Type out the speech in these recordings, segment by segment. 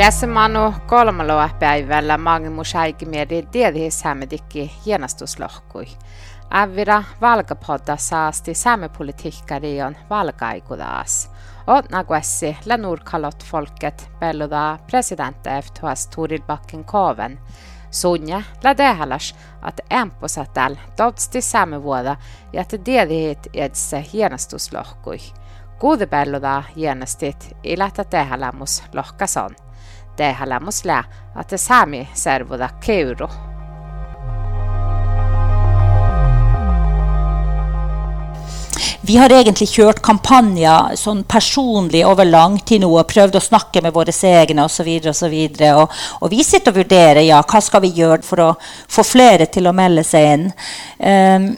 Käsimano kolmaloa päivällä Magnus Häikimiedi tiedhi saamedikki hienostuslohkui. Avira valkapoda saasti saamepolitiikkarion valkaikudaas. Otna kuessi la nurkalot folket pelloda presidentta eftuas Turilbakken koven. Sonja la dehalas at emposatal totsti saamevuoda ja te tiedhit edse hienostuslohkui. Kuudepelloda hienostit ilätä tehalamus lohkason. Tehalamus lä att sami servuda keuro. Vi har egentlig kjørt kampanjer sånn personlig over lang tid nå og prøvd å snakke med våre egne osv. Og, så videre, og, og vi sitter og vurderer ja, hva skal vi gjøre for å få flere til å melde seg inn. Um,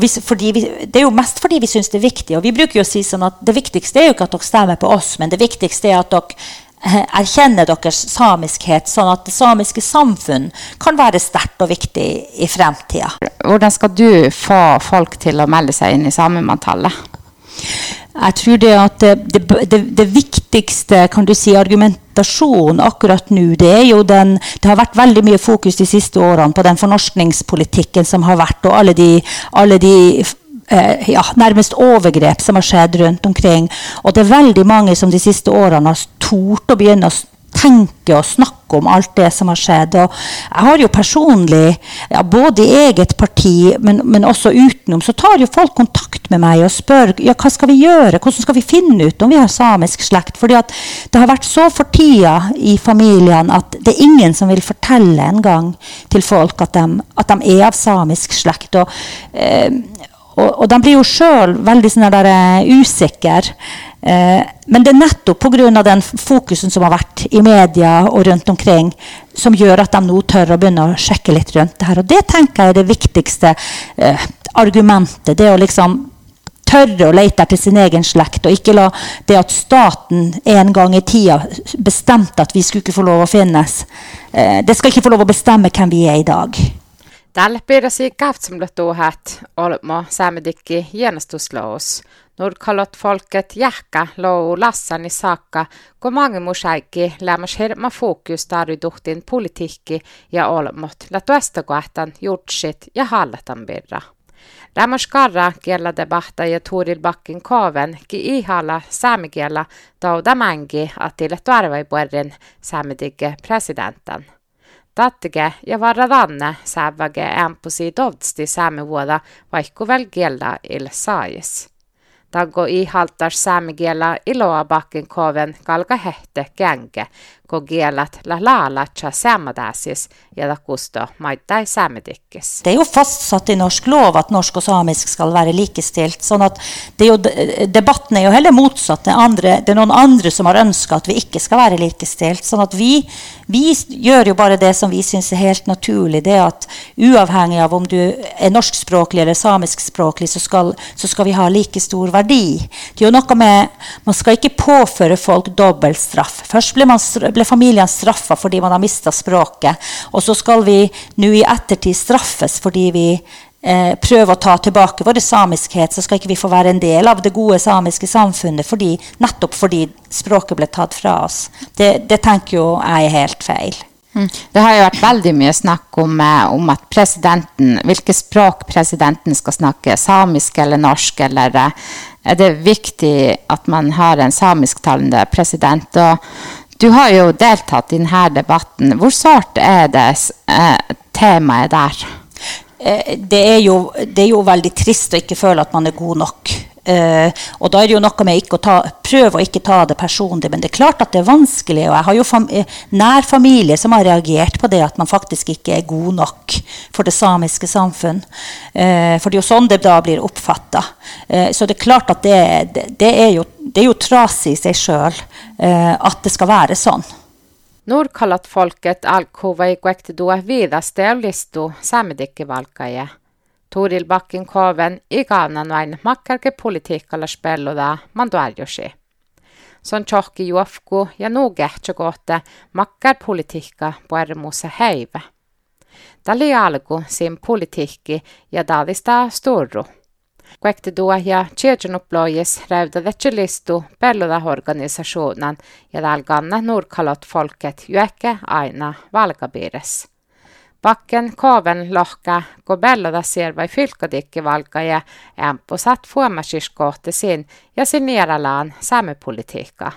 vi, vi, det er jo mest fordi vi syns det er viktig. Og vi bruker jo å si sånn at det viktigste er jo ikke at dere stemmer på oss, men det viktigste er at dere erkjenner deres samiskhet, sånn at det samiske samfunn kan være sterkt og viktig i fremtida. Hvordan skal du få folk til å melde seg inn i samemanntallet? Jeg tror det at det, det, det, det, viktigste kan du si, argumentasjonen akkurat nå, det er jo den Det har vært veldig mye fokus de siste årene på den fornorskningspolitikken som har vært, og alle de, alle de eh, ja, nærmest overgrep som har skjedd rundt omkring. Og det er veldig mange som de siste årene har tort å begynne å tenke og snakke om alt det som har skjedd. Og jeg har jo personlig, ja, både i eget parti, men, men, også utenom, så tar jo folk kontakt med meg og spør ja, hva skal vi gjøre, hvordan skal vi finne ut om vi har samisk slekt. Fordi at det har vært så for tida i familiene at det er ingen som vil fortelle en gang til folk at de, at de er av samisk slekt. Og, eh, og, og de blir jo sjøl veldig sånn der, uh, usikre. Uh, men det er nettopp pga. den fokusen som har vært i media og rundt omkring, som gjør at de nå tør å begynne å sjekke litt rundt det her. Og det tenker jeg er det viktigste uh, argumentet. Det å liksom tørre å lete etter sin egen slekt, og ikke la det at staten en gang i tida bestemte at vi skulle ikke få lov å finnes, det skal ikke få lov å bestemme hvem vi er i dag. Tällä piirasi kaftsamlatuhat olmo saamedikki hienostuslous. Nordkalot folket jähkä lou lassani saakka, kun mange musaikki lämmäs hirma fokus tarviduhtin politiikki ja olmot, la tuosta kohtan jutsit ja hallatan birra. Lämmäs karra kiellä debahta ja Turil Bakkin kaaven ki ihalla saamikiellä tauda mängi attille tuarvaipuerin saamedikke presidentan tattige ja varra vararanne sääväge ämpusi dovtsti säämivuoda vaihkuvel kielä il saajis. Tango i haltar säämikielä iloa bakken koven kalka hehte känke, ko kielat la laalatsa samadäsis ja da kusto maittai samedikkis. Det er jo fastsatt i norsk lov at norsk og samisk skal være likestilt. sånn at er jo, Debatten er jo heller motsatt. Andre, det er noen andre som har ønska at vi ikke skal være likestilt. sånn at vi, vi gjør jo bare det som vi syns er helt naturlig. det at Uavhengig av om du er norskspråklig eller samiskspråklig, så skal, så skal vi ha like stor verdi. Det er jo noe med, Man skal ikke påføre folk dobbeltstraff. Først blir man ble familien straffa fordi man har mista språket. Og så skal vi nå i ettertid straffes fordi vi eh, prøver å ta tilbake vår samiskhet. Så skal ikke vi få være en del av det gode samiske samfunnet fordi, nettopp fordi språket ble tatt fra oss. Det, det tenker jo jeg er helt feil. Mm. Det har jo vært veldig mye snakk om, eh, om, at presidenten, hvilket språk presidenten skal snakke, samisk eller norsk, eller eh, er det viktig at man har en samisktalende president. Og du har jo deltatt i denne debatten. Hvor sårt er det eh, temaet der? Eh, det er, jo, det er, jo, veldig trist å ikke føle at man er god nok. Uh, og da er det jo noe med å ta, prøve å ikke ta det personlig. Men det er klart at det er vanskelig. Og jeg har jo fam eh, nær familie som har reagert på det at man faktisk ikke er god nok for det samiske samfunn. Uh, for det er jo sånn det da blir oppfatta. Uh, så det er klart at det, det, det, er, jo, det er jo trasig i seg sjøl at det skal være sånn. Nordkalat-folket alkova i kuektidua viidaste listu saamedikkivalkaje. Toril Bakken-Koven i Gaananvain makkarke politiikalla spelloda manduarjosi. Er Son tjohki juofku ja nuu kähtsäkohta makkar politiikka puermuussa häivä. Tali alku sin politiikki ja dalista storru. Kuekti tuo ja tjejonuplojes räydätä listu pelloda organisationan ja dalganna kannan folket jäkkä aina valkapiirissä. Vakken kaven lohka, kun Bellada sirvai fylkadikkivalkaja ämpö satt huomasyskohtesin ja sinierallaan samepolitiikkaa.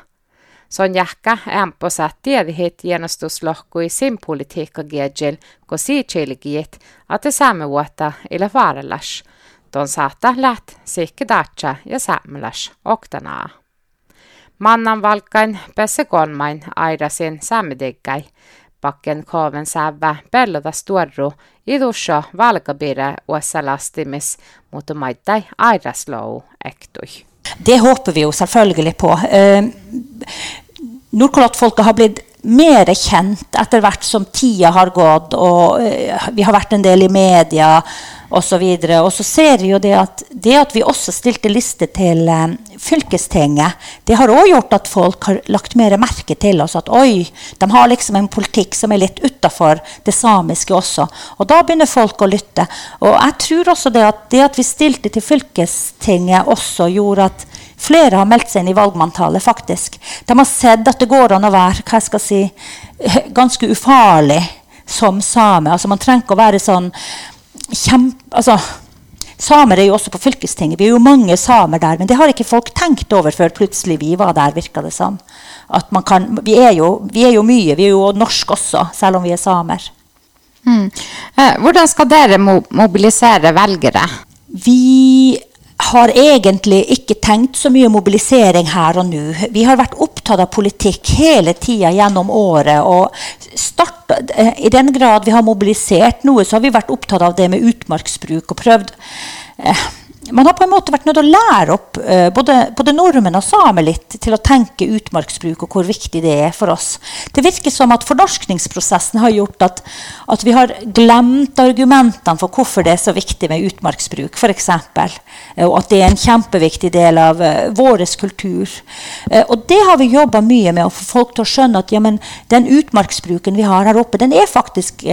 Se on jähkä ämpö satt tiedihit hienostuslohkui sin politiikka giedjil, kun siitsilgiit, että saamme vuotta ille vaarellas. Ton saattaa läht sikki datsa ja saamelas oktanaa. Mannan valkain pese pessekonmain aidasin saamedikkäi, kaven sävä pelloda stuorru idussa valkabire uossa mutta maittai airaslou ektui. Det håper vi jo selvfølgelig på. Eh, Nordkalottfolket har blitt mer kjent etter hvert som tida har gått, og eh, vi har vært en del i media osv. Og, og så ser vi jo det at det at vi også stilte liste til eh, fylkestinget, det har òg gjort at folk har lagt mer merke til oss. At oi, de har liksom en politikk som er litt utafor det samiske også. Og da begynner folk å lytte. Og jeg tror også det at det at vi stilte til fylkestinget også gjorde at Flere har meldt seg inn i valgmanntallet, faktisk. De har sett at det går an å være hva jeg skal si, ganske ufarlig som same. Altså, man trenger ikke å være sånn kjempe... Altså, samer er jo også på fylkestinget. Vi er jo mange samer der. Men det har ikke folk tenkt over før plutselig vi var der, virka det som. Kan, vi, er jo, vi er jo mye. Vi er jo norsk også, selv om vi er samer. Mm. Hvordan skal dere mobilisere velgere? Vi har egentlig ikke tenkt så mye mobilisering her og nå. Vi har vært opptatt av politikk hele tida gjennom året. og startet, eh, I den grad vi har mobilisert noe, så har vi vært opptatt av det med utmarksbruk og prøvd eh, man har på en måte vært nødt til å lære opp uh, både, både, nordmenn og samer litt til å tenke utmarksbruk og hvor viktig det er for oss. Det virker som at fornorskningsprosessen har gjort at, at vi har glemt argumentene for hvorfor det er så viktig med utmarksbruk, f.eks. Uh, og at det er en kjempeviktig del av uh, vår kultur. Og det har vi jobba mye med å få folk til å skjønne at ja, den utmarksbruken vi har her oppe, den er faktisk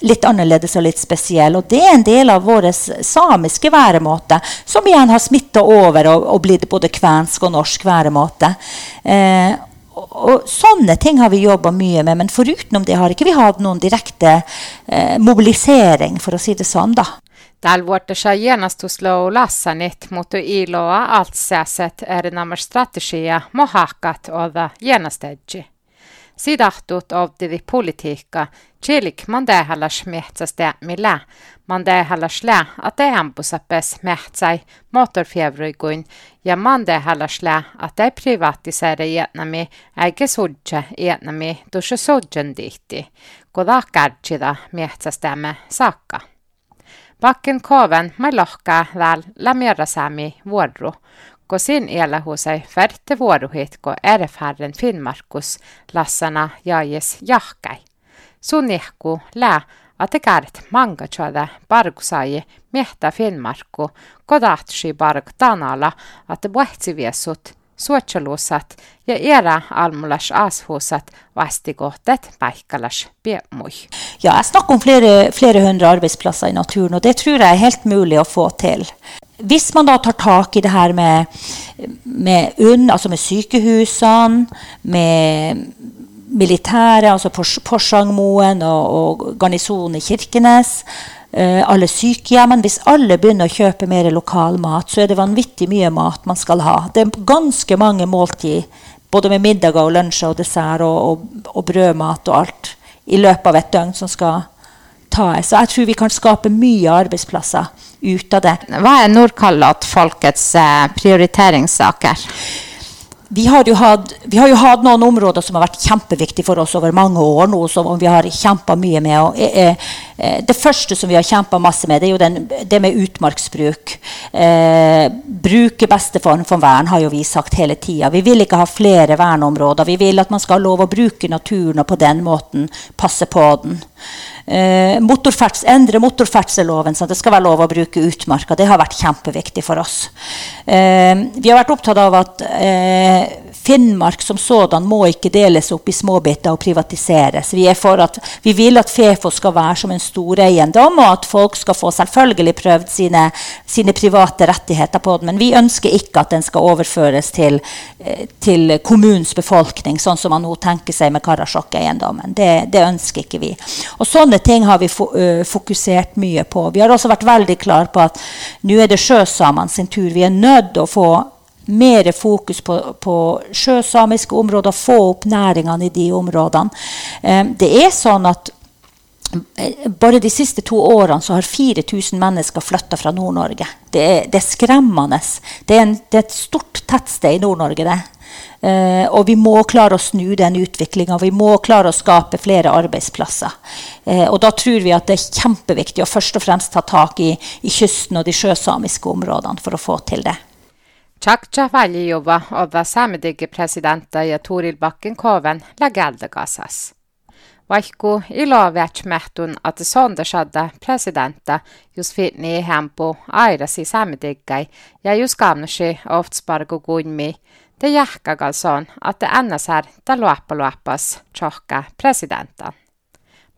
litt annerledes og litt spesiell. Og det er en del av vår samiske væremåte, som igjen har smitta over og, og, blitt både kvensk og norsk væremåte. Eh, og, og, sånne ting har vi jobba mye med, men forutenom det har ikke vi hatt noen direkte eh, mobilisering, for å si det sånn, da. Slå lassanit, mutta iloa allt säset är nämä strategia mohakat och genastedji. Sidahtut ovdivi politiikka, chilik mandähallas mehtsästä millä, mandähallas lä, att ei ampusapes mehtsai motorfjevruiguin, ja mandähallas lä, at det privatisere ietnami, eikä sudja ietnami tuossa sudjan dihti, koda kärtsida mehtsästämme saakka. Bakken koven mai lohkaa väl lämierasäämi vuodru, Kosin iälahuusai färtevuoruhitko ärefharren Finnmarkus lassana jaajes jahkai. Sunihku lää atekäärt manga tjada bargsaaje mehtä Finnmarku kodahtsi barg tanala at vuehtsiviesut suotsaluusat ja erä almulas ashuusat vastikohtet paikkalas piemui. Ja, jag snackar om flera, flera hundra arbetsplatser i naturen och det tror jag är helt möjligt att få till. Hvis man da tar tak i det her med, med UNN, altså med sykehusene, med militæret, altså Porsangmoen og, og garnisonen i Kirkenes, uh, alle sykehjemmene Hvis alle begynner å kjøpe mer lokal mat, så er det vanvittig mye mat man skal ha. Det er ganske mange måltid, både med middager og lunsjer og dessert og, og, og brødmat og alt, i løpet av et døgn som skal tas. Så jeg tror vi kan skape mye arbeidsplasser ut av det. Hva er Nordkalottfolkets folkets prioriteringssaker? Vi har, hatt, vi har, jo hatt, noen områder som har vært kjempeviktige for oss over mange år nå, som vi har kjempa mye med. Og, eh, eh, det første som vi har kjempa masse med, det er jo den, det med utmarksbruk. Eh, bruke beste form for vern, har jo vi sagt hele tida. Vi vil ikke ha flere verneområder. Vi vil at man skal ha lov å bruke naturen og på den måten passe på den. Eh, motorferds, endre motorferdselloven så det skal være lov å bruke utmarka. Det har vært kjempeviktig for oss. Eh, vi har vært opptatt av at eh, Finnmark som sådan må ikke deles opp i småbiter og privatiseres. Vi, at, vi vil at Fefo skal være som en stor eiendom, og at folk skal få selvfølgelig prøvd sine, sine private rettigheter på den. Men vi ønsker ikke at den skal overføres til, eh, til kommunens befolkning, sånn som man nå tenker seg med Karasjok-eiendommen. Det, det, ønsker ikke vi. Og sånne ting har vi fokusert mye på. Vi har også vært veldig klar på at nå er det sjøsamene sin tur. Vi er nødt til å få mer fokus på, på sjøsamiske områder, få opp næringene i de områdene. Eh, det er sånn at bare de siste to årene så har 4000 mennesker flytta fra Nord-Norge. Det, det, er skremmende. Det er, en, det er, et stort tettsted i Nord-Norge. det. Uh, og vi må klare å snu den utviklinga. Vi må klare å skape flere arbeidsplasser. Uh, og da tror vi at det er kjempeviktig å først og fremst ta tak i, i kysten og de sjøsamiske områdene for å få til det. Chakcha Valjova odda Samedigge presidenta i Toril Bakken Koven lägeldegasas. Vaikku ilo vätmähtun, että sondasadda presidentta just fitni hempo aidasi sammetikkai ja just kamnusi oftsparku kunmi. Te jähkäkal son, että NSR ta luoppaluoppas tjohka presidenttan.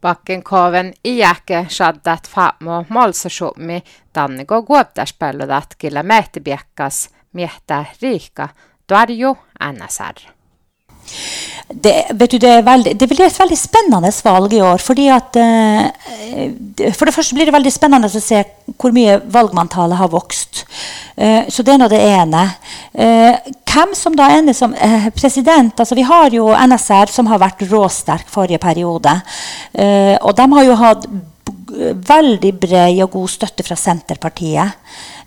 Bakken koven iäke saddat faamo molsasummi tannigo guoptaspöllödat killä mehtibiekkas miehtä riikka tuarju NSR. Det, du, det, veldig, det blir et veldig spennende valg i år. fordi at, eh, For det første blir det veldig spennende å se hvor mye valgmanntallet har vokst. Eh, så det er nå det ene. Eh, hvem som da ender som president altså Vi har jo NSR, som har vært råsterk forrige periode. Og de har jo hatt veldig bred og god støtte fra Senterpartiet.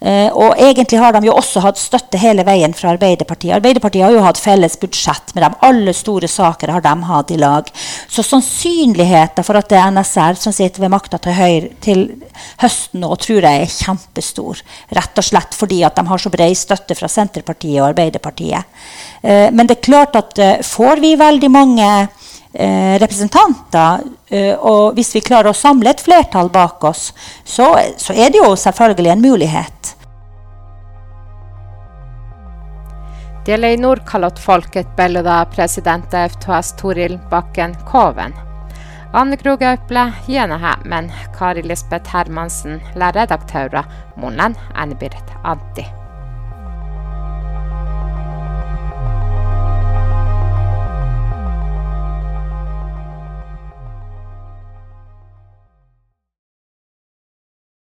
Eh, og egentlig har de jo også hatt støtte hele veien fra Arbeiderpartiet. Arbeiderpartiet har jo hatt felles budsjett med dem. Alle store saker har de hatt i lag. Så sannsynligheten for at det er NSR som sitter ved makta til, høyre, til høsten nå, tror jeg er kjempestor. Rett og slett fordi at de har så bred støtte fra Senterpartiet og Arbeiderpartiet. Eh, men det er klart at eh, får vi veldig mange eh, representanter, eh, og hvis vi klarer å samle et flertall bak oss, så, så er det jo selvfølgelig en mulighet. Dele i Nordkalottfolket belluda president FTS Toril Bakken Koven. Anne Krogauple, Jena Hæmen, Kari Lisbeth Hermansen, lærredaktører, Monen Anne-Birth Anti.